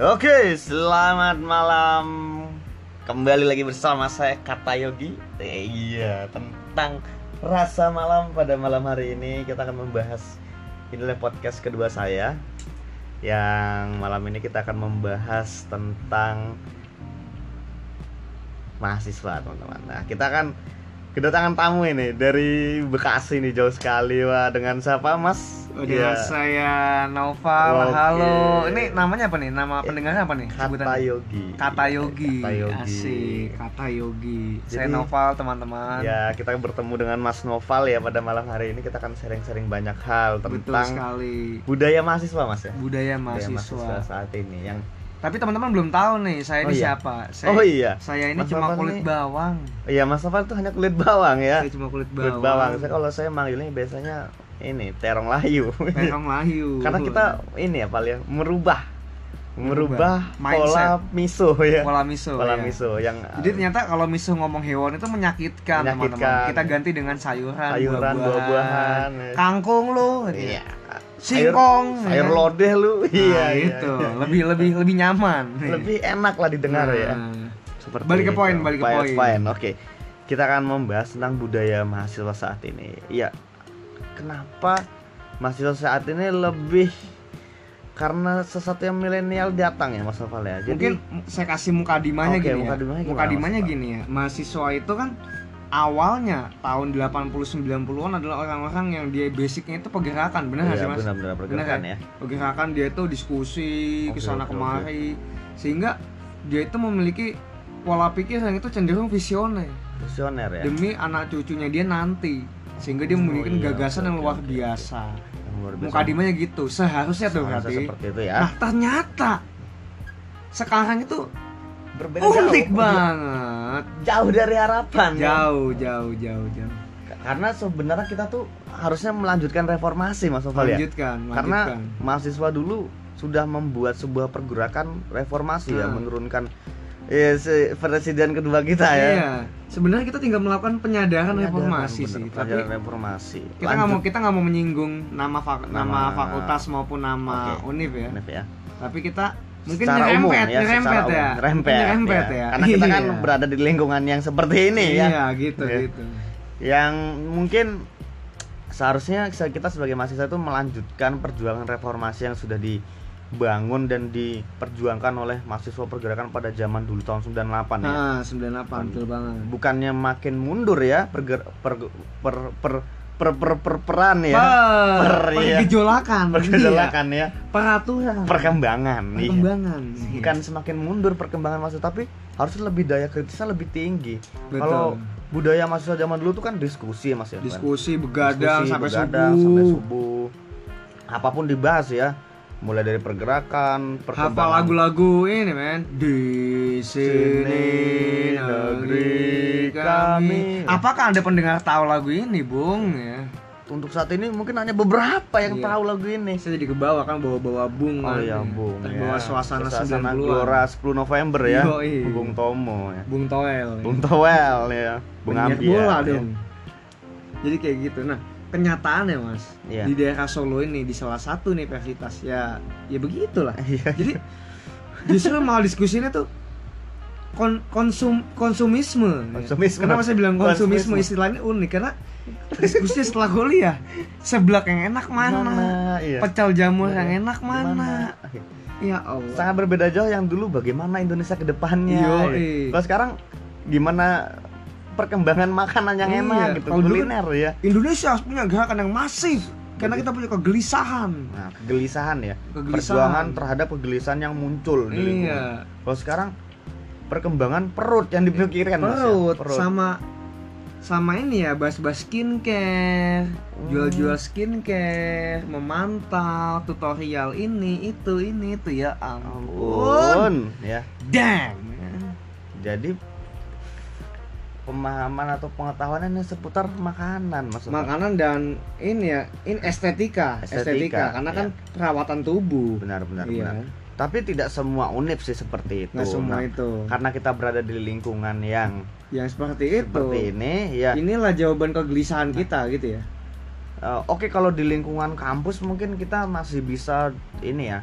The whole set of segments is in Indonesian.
Oke, selamat malam. Kembali lagi bersama saya Kata Yogi. Eh, iya, tentang rasa malam pada malam hari ini kita akan membahas inilah podcast kedua saya. Yang malam ini kita akan membahas tentang mahasiswa, teman-teman. Nah, kita akan kedatangan tamu ini dari Bekasi nih jauh sekali wah dengan siapa Mas? Dengan Iya. saya Noval, Oke. halo. Ini namanya apa nih? Nama pendengarnya apa nih? Kata? Yogi. Kata Yogi. Kata Yogi. Asik, Kata Yogi. saya Jadi- Noval, teman-teman. Ya, kita bertemu dengan Mas Noval ya pada malam hari ini kita akan sharing-sharing banyak hal Betul tentang sekali. budaya mahasiswa Mas ya. Budaya Budaya mahasiswa. saat ini yang Tapi teman-teman belum tahu nih, saya Oh, ini iya. siapa? Saya, Oh iya. Saya ini Mas cuma Noval kulit ini- bawang. Iya, Mas Noval tuh hanya kulit bawang ya. Saya cuma kulit bawang. Kulit bawang. Saya kalau saya manggilnya biasanya ini terong layu. Terong lahyu. Karena kita ini ya, Pal ya, merubah merubah Merubah pola miso ya. pola miso. Pola ya. miso yang Jadi ternyata kalau miso ngomong hewan itu menyakitkan, teman-teman. Kita ganti dengan sayuran, sayuran, buah-buahan. ya. Kangkung lu. Iya. Sayur, Singkong, sayur ya. lodeh lu. Nah, iya, iya, itu iya. lebih lebih lebih nyaman. lebih enak lah didengar ya. Nah, Seperti Balik ke poin, balik ke poin. Oke. Kita akan membahas tentang budaya mahasiswa saat ini. Ya. Kenapa mahasiswa saat ini lebih karena sesuatu yang milenial datang ya Mas Noval ya. Jadi Mungkin saya kasih mukadimanya Oke, gini mukadimanya ya. gimana, Mukadimanya Mas Pak? gini ya. Mahasiswa itu kan awalnya tahun 80 90-an adalah orang-orang yang dia basicnya itu pergerakan, benar nggak Iya, sih Mas? benar-benar pergerakan kan? ya. Pergerakan dia itu diskusi Oke, ke sana oke, kemari sehingga dia itu memiliki pola pikir yang itu cenderung visioner Visioner ya. demi anak cucunya dia nanti sehingga dia Oh, memiliki iya, gagasan yang luar biasa. Yang luar biasa. Mukadimanya gitu, seharusnya tuh berarti. seperti itu ya. Nah ternyata sekarang itu Berbeda unik jauh. banget. Jauh dari harapan. ya. Jauh, jauh, jauh, jauh. Karena sebenarnya kita tuh harusnya melanjutkan reformasi Mas Noval ya. Lanjutkan, Karena mahasiswa dulu sudah membuat sebuah pergerakan reformasi ya, Hmm. menurunkan ya, si presiden kedua kita ya. Iya, sebenarnya kita tinggal melakukan penyadaran, Penyadaran, reformasi bener, sih. Tapi reformasi. kita nggak mau kita nggak mau menyinggung nama fak- nama, Nama- fakultas maupun nama Oke. univ ya. Univ ya. Tapi kita mungkin Secara umum nyerempet, ya, nyerempet ya. umum, nyerempet, Nyerempet ya. ya. Karena kita kan Iya. berada di lingkungan yang seperti ini Iya, ya. gitu, Iya. gitu. Yang mungkin seharusnya kita sebagai mahasiswa itu melanjutkan perjuangan reformasi yang sudah dibangun dan diperjuangkan oleh mahasiswa pergerakan pada zaman dulu tahun 98 ya. Nah, 98 betul banget. Bukannya makin mundur ya perger, per, per, per, per, per, per, peran ya. Per, Per, iya. pergejolakan, Pergerakan ya. iya. peraturan, Perkembangan. iya. perkembangan. bukan semakin mundur perkembangan mahasiswa tapi harusnya lebih daya kritisnya lebih tinggi kalau budaya mahasiswa zaman dulu tuh kan diskusi mas ya diskusi begadang Diskusi, sampai begadang, subuh. sampai subuh apa pun dibahas ya mulai dari pergerakan Hafal perkembangan lagu-lagu ini men Di sini negeri kami Apakah anda pendengar tahu lagu ini bung ya untuk saat ini mungkin hanya beberapa yang Iya. tahu lagu ini Saya jadi kebawa kan bawa-bawa bung oh kan, iya ya. bung Terbawa ya. suasana, suasana 90-an. Gelora 10 November ya Yoi. Bung Tomo ya Bung Toel ya. Bung Towel ya Bung Ambiar bola ya. dong Jadi kayak gitu Nah kenyataannya mas Iya. Di daerah Solo ini Di salah satu universitas Ya ya begitulah Iya. Jadi justru malah diskusinya tuh kon konsum konsumisme. Konsumisme. Kenapa saya bilang konsumisme, Konsumisme. istilahnya unik karena diskusinya setelah kuliah seblak yang enak mana, iya. pecel jamur Iya, yang enak mana. Ya Allah. sangat berbeda jauh yang dulu bagaimana Indonesia ke depannya. Kalau sekarang gimana perkembangan makanan yang Iya, enak gitu dulu kuliner ya. Indonesia harus punya gerakan yang masif karena kita punya kegelisahan. Nah, kegelisahan ya. Kegelisahan. Perjuangan terhadap kegelisahan yang muncul di lingkungan. Iya. Kalau sekarang perkembangan perut yang dipikirkan Mas, ya. Perut, sama sama ini ya bahas-bahas skincare, Hmm. jual-jual skincare, memantau tutorial ini itu ini itu ya ampun. Ampun, ya. Damn. Jadi pemahaman atau pengetahuannya seputar makanan maksudnya. Makanan dan ini ya, ini estetika, estetika, Estetika, karena iya. kan perawatan tubuh. Benar benar Iya. benar. Tapi tidak semua univ sih seperti itu. Nggak semua Nah, itu. Karena kita berada di lingkungan yang Yang seperti itu. seperti ini ya Inilah jawaban kegelisahan kita gitu ya. eh, oke kalau di lingkungan kampus mungkin kita masih bisa ini ya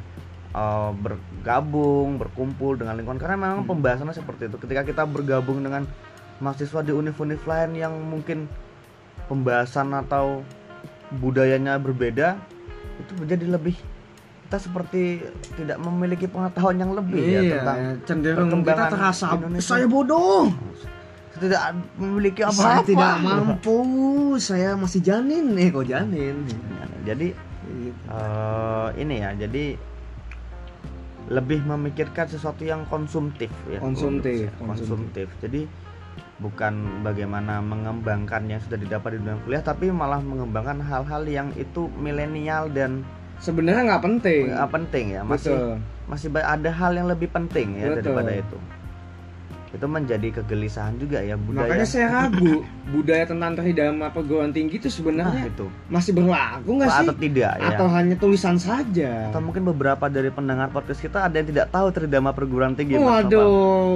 uh, bergabung berkumpul dengan lingkungan karena memang Hmm. pembahasannya seperti itu ketika kita bergabung dengan mahasiswa di univ-univ lain yang mungkin pembahasan atau budayanya berbeda itu menjadi lebih kita seperti tidak memiliki pengetahuan yang lebih ya iya, tentang cenderung kita perkembangan terasa Indonesia. saya bodoh. tidak memiliki Saya apa-apa tidak mampu, saya masih janin nih kok janin. jadi eh, ini ya jadi lebih memikirkan sesuatu yang konsumtif ya Konsumtif, konsumtif, jadi bukan bagaimana mengembangkan yang sudah didapat di dunia kuliah tapi malah mengembangkan hal-hal yang itu milenial dan Sebenarnya nggak penting. nggak penting ya masih Betul. masih ada hal yang lebih penting ya Betul. daripada itu itu menjadi kegelisahan juga ya budaya Makanya saya ragu budaya tentang tridharma perguruan tinggi itu nah, sebenarnya itu masih berlaku nggak sih? atau tidak ya Atau hanya tulisan saja? atau mungkin beberapa dari pendengar podcast kita ada yang tidak tahu tridharma perguruan tinggi. Waduh,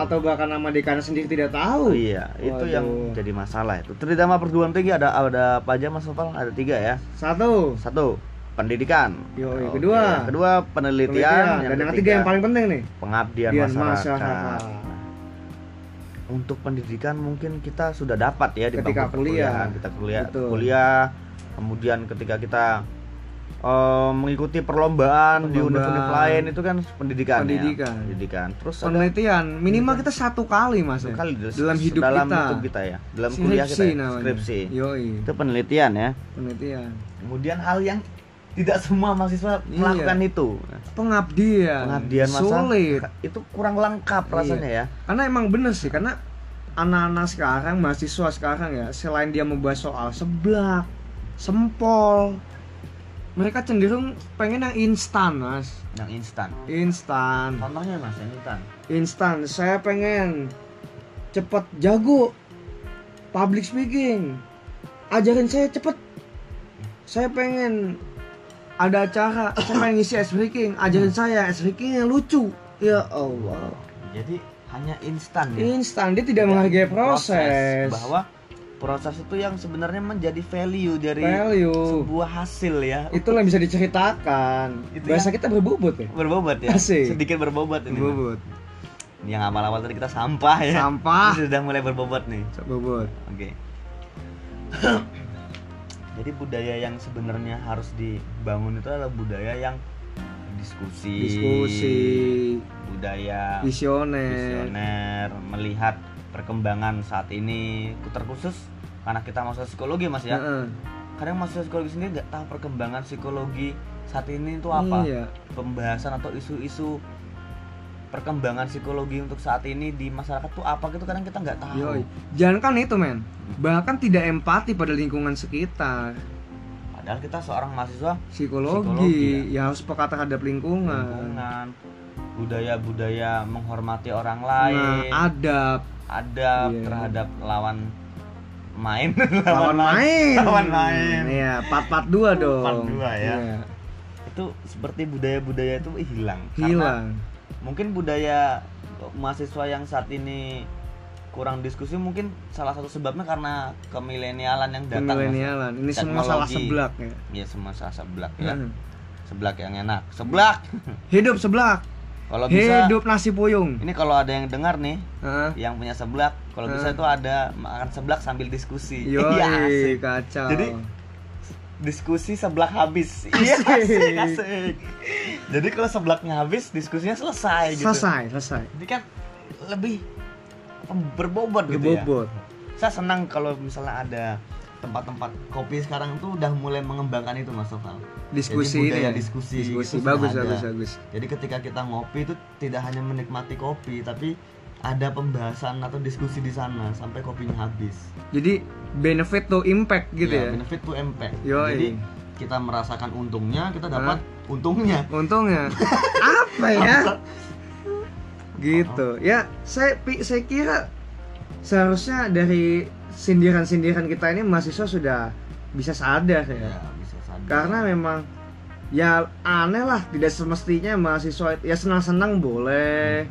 atau bahkan nama dekan sendiri tidak Oh tahu. iya, itu yang Waduh. jadi masalah itu. Tridharma perguruan tinggi ada ada apa aja Mas Nopal? Ada tiga ya. Satu, Satu, pendidikan. Yoi, Oke, kedua, yang kedua penelitian, penelitian. yang dan yang ketiga ketiga yang paling penting nih, pengabdian Dian masyarakat. masyarakat. Untuk pendidikan mungkin kita sudah dapat ya di Ketika bangku kuliah. Kita kuliah, Betul. kuliah, kemudian ketika kita eh, mengikuti perlombaan, di Perlombaan. universitas lain itu kan pendidikan. ya. Pendidikan. Pendidikan. Terus ada penelitian minimal kita satu kali mas satu ya. kali dalam hidup dalam kita. hidup kita ya, dalam kuliah kita Skripsi ya, skripsi. Yoi, Itu penelitian ya. penelitian. Kemudian hal yang tidak semua mahasiswa Iya. melakukan itu. Pengabdian. Pengabdian masa Sulit. itu kurang lengkap Iya. rasanya ya. Karena emang bener sih, karena anak-anak sekarang, mahasiswa sekarang ya, selain dia membahas soal seblak, sempol, mereka cenderung pengen yang instan, mas. Yang instan. Instan, Contohnya Mas, yang instan. instan. Saya pengen cepet jago public speaking. Ajarin saya cepet. Saya pengen ada acara, saya pengen ngisi ice breaking. Ajarin saya ice breaking yang lucu. Ya Allah. Jadi hanya instan ya. Instan dia tidak menghargai proses. Bahwa proses itu yang sebenarnya menjadi value dari value sebuah hasil ya. itulah yang bisa diceritakan. Itu Bahasa ya. kita berbobot ya. Berbobot ya. Asik. Sedikit berbobot ini. Berbobot. Yang awal-awal tadi kita sampah ya. Sampah. Ini sudah mulai berbobot nih. Bobot. Oke. Jadi budaya yang sebenarnya harus dibangun itu adalah budaya yang diskusi, Diskusi, budaya visioner. visioner, melihat perkembangan saat ini, terkhusus karena kita masuk psikologi mas ya. Heeh. Kadang masuk psikologi sendiri nggak tahu perkembangan psikologi saat ini itu apa, Iya. pembahasan atau isu-isu perkembangan psikologi untuk saat ini di masyarakat tuh apa gitu kadang kita nggak tahu. Yoi. Jangan kan itu men. Bahkan tidak empati pada lingkungan sekitar. Padahal kita seorang mahasiswa Psikologi, Psikologi, ya harus peka terhadap lingkungan. lingkungan, budaya-budaya menghormati orang Nah, lain, adab adab Iya. terhadap lawan main, lawan main. lawan main. Iya, part-part dua dong. Part dua ya. Iya, Itu seperti budaya-budaya itu hilang. Karena Hilang. mungkin budaya mahasiswa yang saat ini kurang diskusi mungkin salah satu sebabnya karena kemilenialan yang datang. Mas. Milenialan. Ini semua salah seblak ya. Ya semua salah seblak ya. Hmm. Seblak yang enak. Seblak. Hidup seblak. Kalau bisa Hidup nasi puyung. ini kalau ada yang dengar nih Heeh. yang punya seblak, kalau bisa Hah? itu ada makan seblak sambil diskusi. Iya, kacau. Jadi, Diskusi seblak habis. Iya, asik, asik. Jadi kalau seblaknya habis, diskusinya selesai gitu. selesai, selesai. Jadi kan lebih berbobot gitu ya. Gebobot. Saya senang kalau misalnya ada tempat-tempat kopi sekarang tuh udah mulai mengembangkan itu Mas Sofal. Diskusi Jadi budaya ini. diskusi Diskusi itu bagus, ada. bagus. Jadi ketika kita ngopi itu tidak hanya menikmati kopi, tapi ada pembahasan atau diskusi di sana sampai kopinya habis. Jadi benefit to impact gitu ya. Benefit to impact. Yoi. Jadi kita merasakan untungnya, kita dapat untungnya. Untungnya apa ya? Gitu. Ya, saya saya kira seharusnya dari sindiran-sindiran kita ini mahasiswa sudah bisa sadar ya. Ya, bisa sadar. Karena memang ya aneh lah tidak semestinya mahasiswa ya senang-senang boleh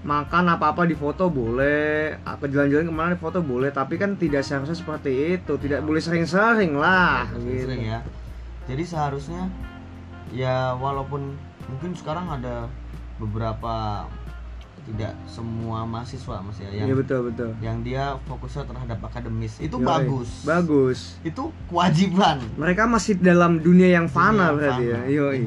makan apa-apa di foto boleh aku jalan-jalan ke mana di foto boleh tapi kan tidak seharusnya seperti itu tidak boleh sering-sering lah Sering gitu. ya. Jadi seharusnya ya walaupun mungkin sekarang ada beberapa tidak semua mahasiswa mas ya yang Iya betul betul. yang dia fokusnya terhadap akademis itu Yoi. bagus Bagus. itu kewajiban Mereka masih dalam dunia yang fana Dunia yang berarti ya. fana. Yoi.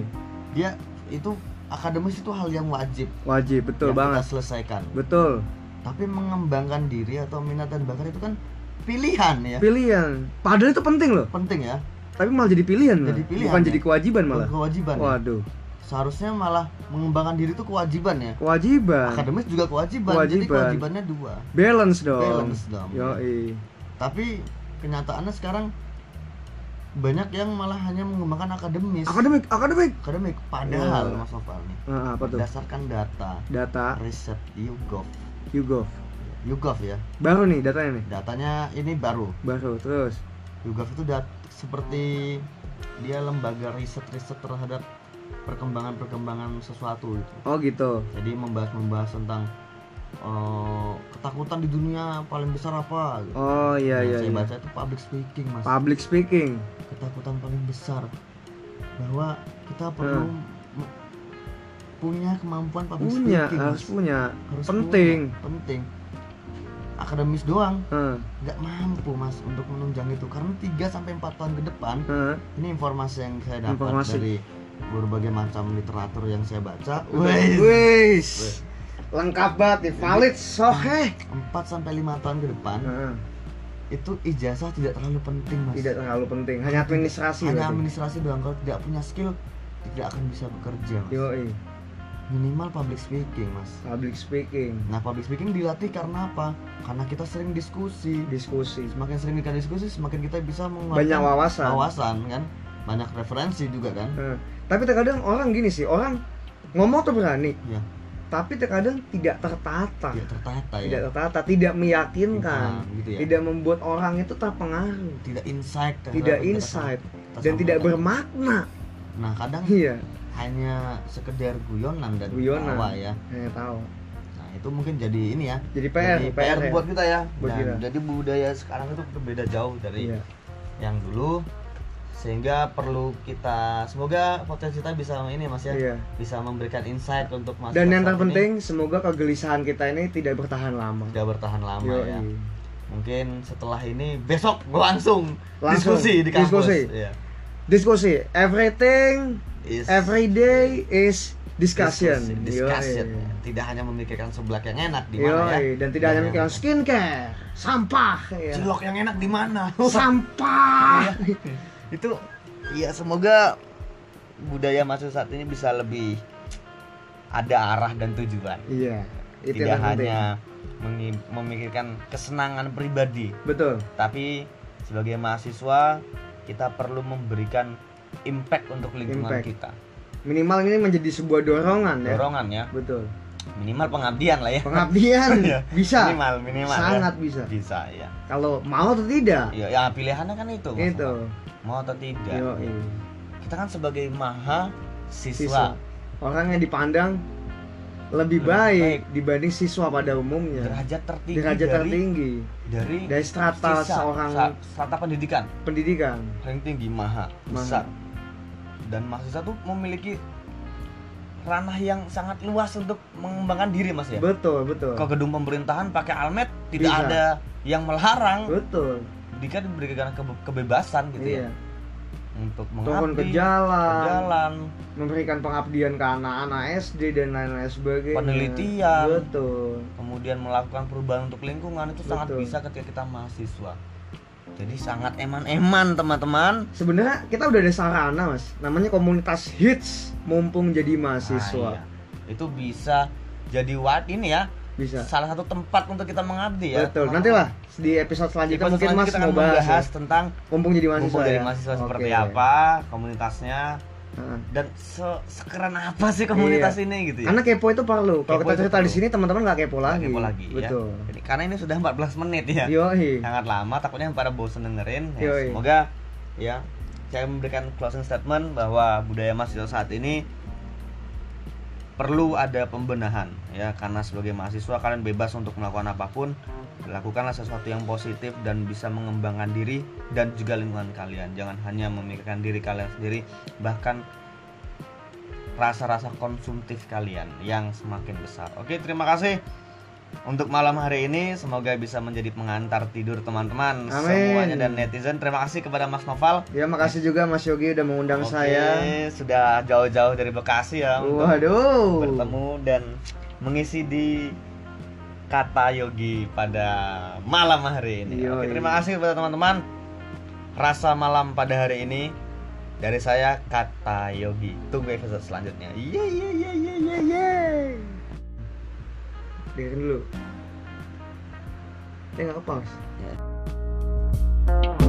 dia itu akademis itu hal yang wajib Wajib betul yang banget. kita selesaikan Betul. tapi mengembangkan diri atau minat dan bakat itu kan pilihan ya Pilihan. Padahal itu penting loh. penting ya Tapi malah jadi pilihan. Jadi malah. pilihan, Bukan ya. jadi kewajiban malah. kewajiban ya. Seharusnya malah mengembangkan diri itu kewajiban ya Kewajiban. akademis juga kewajiban, jadi Kewajiban. kewajibannya dua Balance dong. balance dong Yoi. tapi kenyataannya sekarang banyak yang malah hanya mengembangkan akademis Akademik, akademik. akademik padahal Iya. mas Noval nih Nah, apa tuh? berdasarkan data Data riset YouGov YouGov. YouGov ya Baru nih datanya nih. datanya ini baru Baru terus. YouGov itu dat seperti dia lembaga riset-riset terhadap perkembangan-perkembangan sesuatu itu Oh gitu. jadi membahas-membahas tentang eh, ketakutan di dunia paling besar apa gitu. Oh iya Yang iya. saya iya. baca itu public speaking mas Public speaking. ketakutan paling besar bahwa kita perlu me- punya kemampuan public Hmm. Punya, speaking harus Mas. punya. Harus Penting. punya, penting akademis doang nggak mampu mas untuk menunjang itu karena 3 sampai 4 tahun ke depan Heeh. ini informasi yang saya dapat Informasi. dari berbagai macam literatur yang saya baca. Wih. Lengkap banget nih, valid, soheh. 4 sampai 5 tahun ke depan Heeh. itu ijazah tidak terlalu penting mas Tidak terlalu penting, hanya administrasi. hanya berarti. administrasi doang kalau tidak punya skill tidak akan bisa bekerja mas Yoi, minimal public speaking mas public speaking, nah public speaking dilatih karena apa karena kita sering diskusi diskusi. semakin sering kita diskusi semakin kita bisa Banyak mengeluarkan wawasan. wawasan kan banyak referensi juga kan Heeh. Tapi terkadang orang gini sih, orang ngomong tuh berani, ya tapi terkadang tidak tertata. tidak tertata ya Tidak tertata, tidak meyakinkan, Nah, gitu ya tidak membuat orang itu terpengaruh, tidak insight tidak insight dan tidak bermakna. nah kadang Iya, hanya sekedar guyonan dan Guyonan. tawa ya hanya tahu. nah itu mungkin jadi ini ya Jadi PR, jadi PR, ya. buat kita ya Buat Dan kita. jadi budaya sekarang itu berbeda jauh dari Iya. yang dulu sehingga perlu kita semoga podcast kita bisa ini mas ya Iya. bisa memberikan insight untuk mas Dan yang terpenting semoga kegelisahan kita ini tidak bertahan lama. tidak bertahan lama Yoi. ya mungkin setelah ini besok langsung, Langsung diskusi di kampus diskusi. Iya. Diskusi. Everything Is every day is discussion. diskusi, discussion. Yoi. tidak hanya memikirkan seblak yang enak di mana ya. Dan tidak hanya memikirkan skincare, sampah, ya. cilok yang enak di mana sampah. Itu ya semoga budaya masuk saat ini bisa lebih ada arah dan tujuan Iya, itu tidak hanya memikirkan kesenangan pribadi Betul. tapi sebagai mahasiswa kita perlu memberikan impact untuk lingkungan Impact. kita Minimal ini menjadi sebuah dorongan ya. dorongan ya Betul. Minimal pengabdian lah ya Pengabdian Iya. bisa. minimal minimal Sangat ya. bisa. bisa ya Kalau mau atau tidak. ya, ya pilihannya kan itu. Itu. mau atau tidak Yoi. kita kan sebagai maha Siswa. siswa Orang yang dipandang lebih Lebih baik, baik. dibanding siswa pada umumnya. derajat tertinggi Derajat dari tertinggi dari dari strata sisa- seorang strata pendidikan pendidikan. paling tinggi maha besar dan mahasiswa tuh memiliki ranah yang sangat luas untuk mengembangkan diri mas ya Betul, betul. ke gedung pemerintahan pakai almet tidak Bisa. ada yang melarang Betul. pendidikan diberikan kebe- kebebasan gitu Iya. ya untuk Turun ke jalan, ke jalan memberikan pengabdian ke anak-anak SD dan lain-lain sebagainya. Penelitian. Betul. kemudian melakukan perubahan untuk lingkungan itu sangat Betul. bisa ketika kita mahasiswa jadi sangat eman-eman teman-teman Sebenarnya kita udah ada sarana, Mas. Namanya komunitas hits mumpung jadi mahasiswa. Nah, iya. itu bisa jadi wat ini ya Bisa. salah satu tempat untuk kita mengabdi ya Betul. Nanti lah di episode selanjutnya episode mungkin selanjutnya Mas kita mau bahas, ya. tentang mumpung jadi mahasiswa. mumpung dari ya. mahasiswa seperti Oke. apa komunitasnya Dan se- sekeren apa sih komunitas Iya. ini gitu ya Karena kepo itu perlu. Kalau kita cerita di sini teman-teman nggak kepo lagi. kepo lagi ya. Betul. Jadi, karena ini sudah 14 menit ya Yoi. sangat lama takutnya pada bosen dengerin ya, Yoi. semoga ya saya memberikan closing statement bahwa budaya mahasiswa saat ini perlu ada pembenahan ya. Karena sebagai mahasiswa kalian bebas untuk melakukan apa pun. Lakukanlah sesuatu yang positif dan bisa mengembangkan diri dan juga lingkungan kalian. Jangan hanya memikirkan diri kalian sendiri bahkan rasa-rasa konsumtif kalian yang semakin besar. Oke, terima kasih untuk malam hari ini semoga bisa menjadi pengantar tidur teman-teman semuanya dan netizen. Terima kasih kepada Mas Noval. Ya makasih juga Mas Yogi udah mengundang Oke, saya. sudah jauh-jauh dari Bekasi ya untuk Waduh. bertemu dan mengisi di kata Yogi pada malam hari ini. Oke, terima kasih kepada teman-teman. Rasa malam pada hari ini dari saya kata Yogi. Tunggu episode selanjutnya. Iya iya iya iya iya dengerin dulu. Tengok pause. Ya.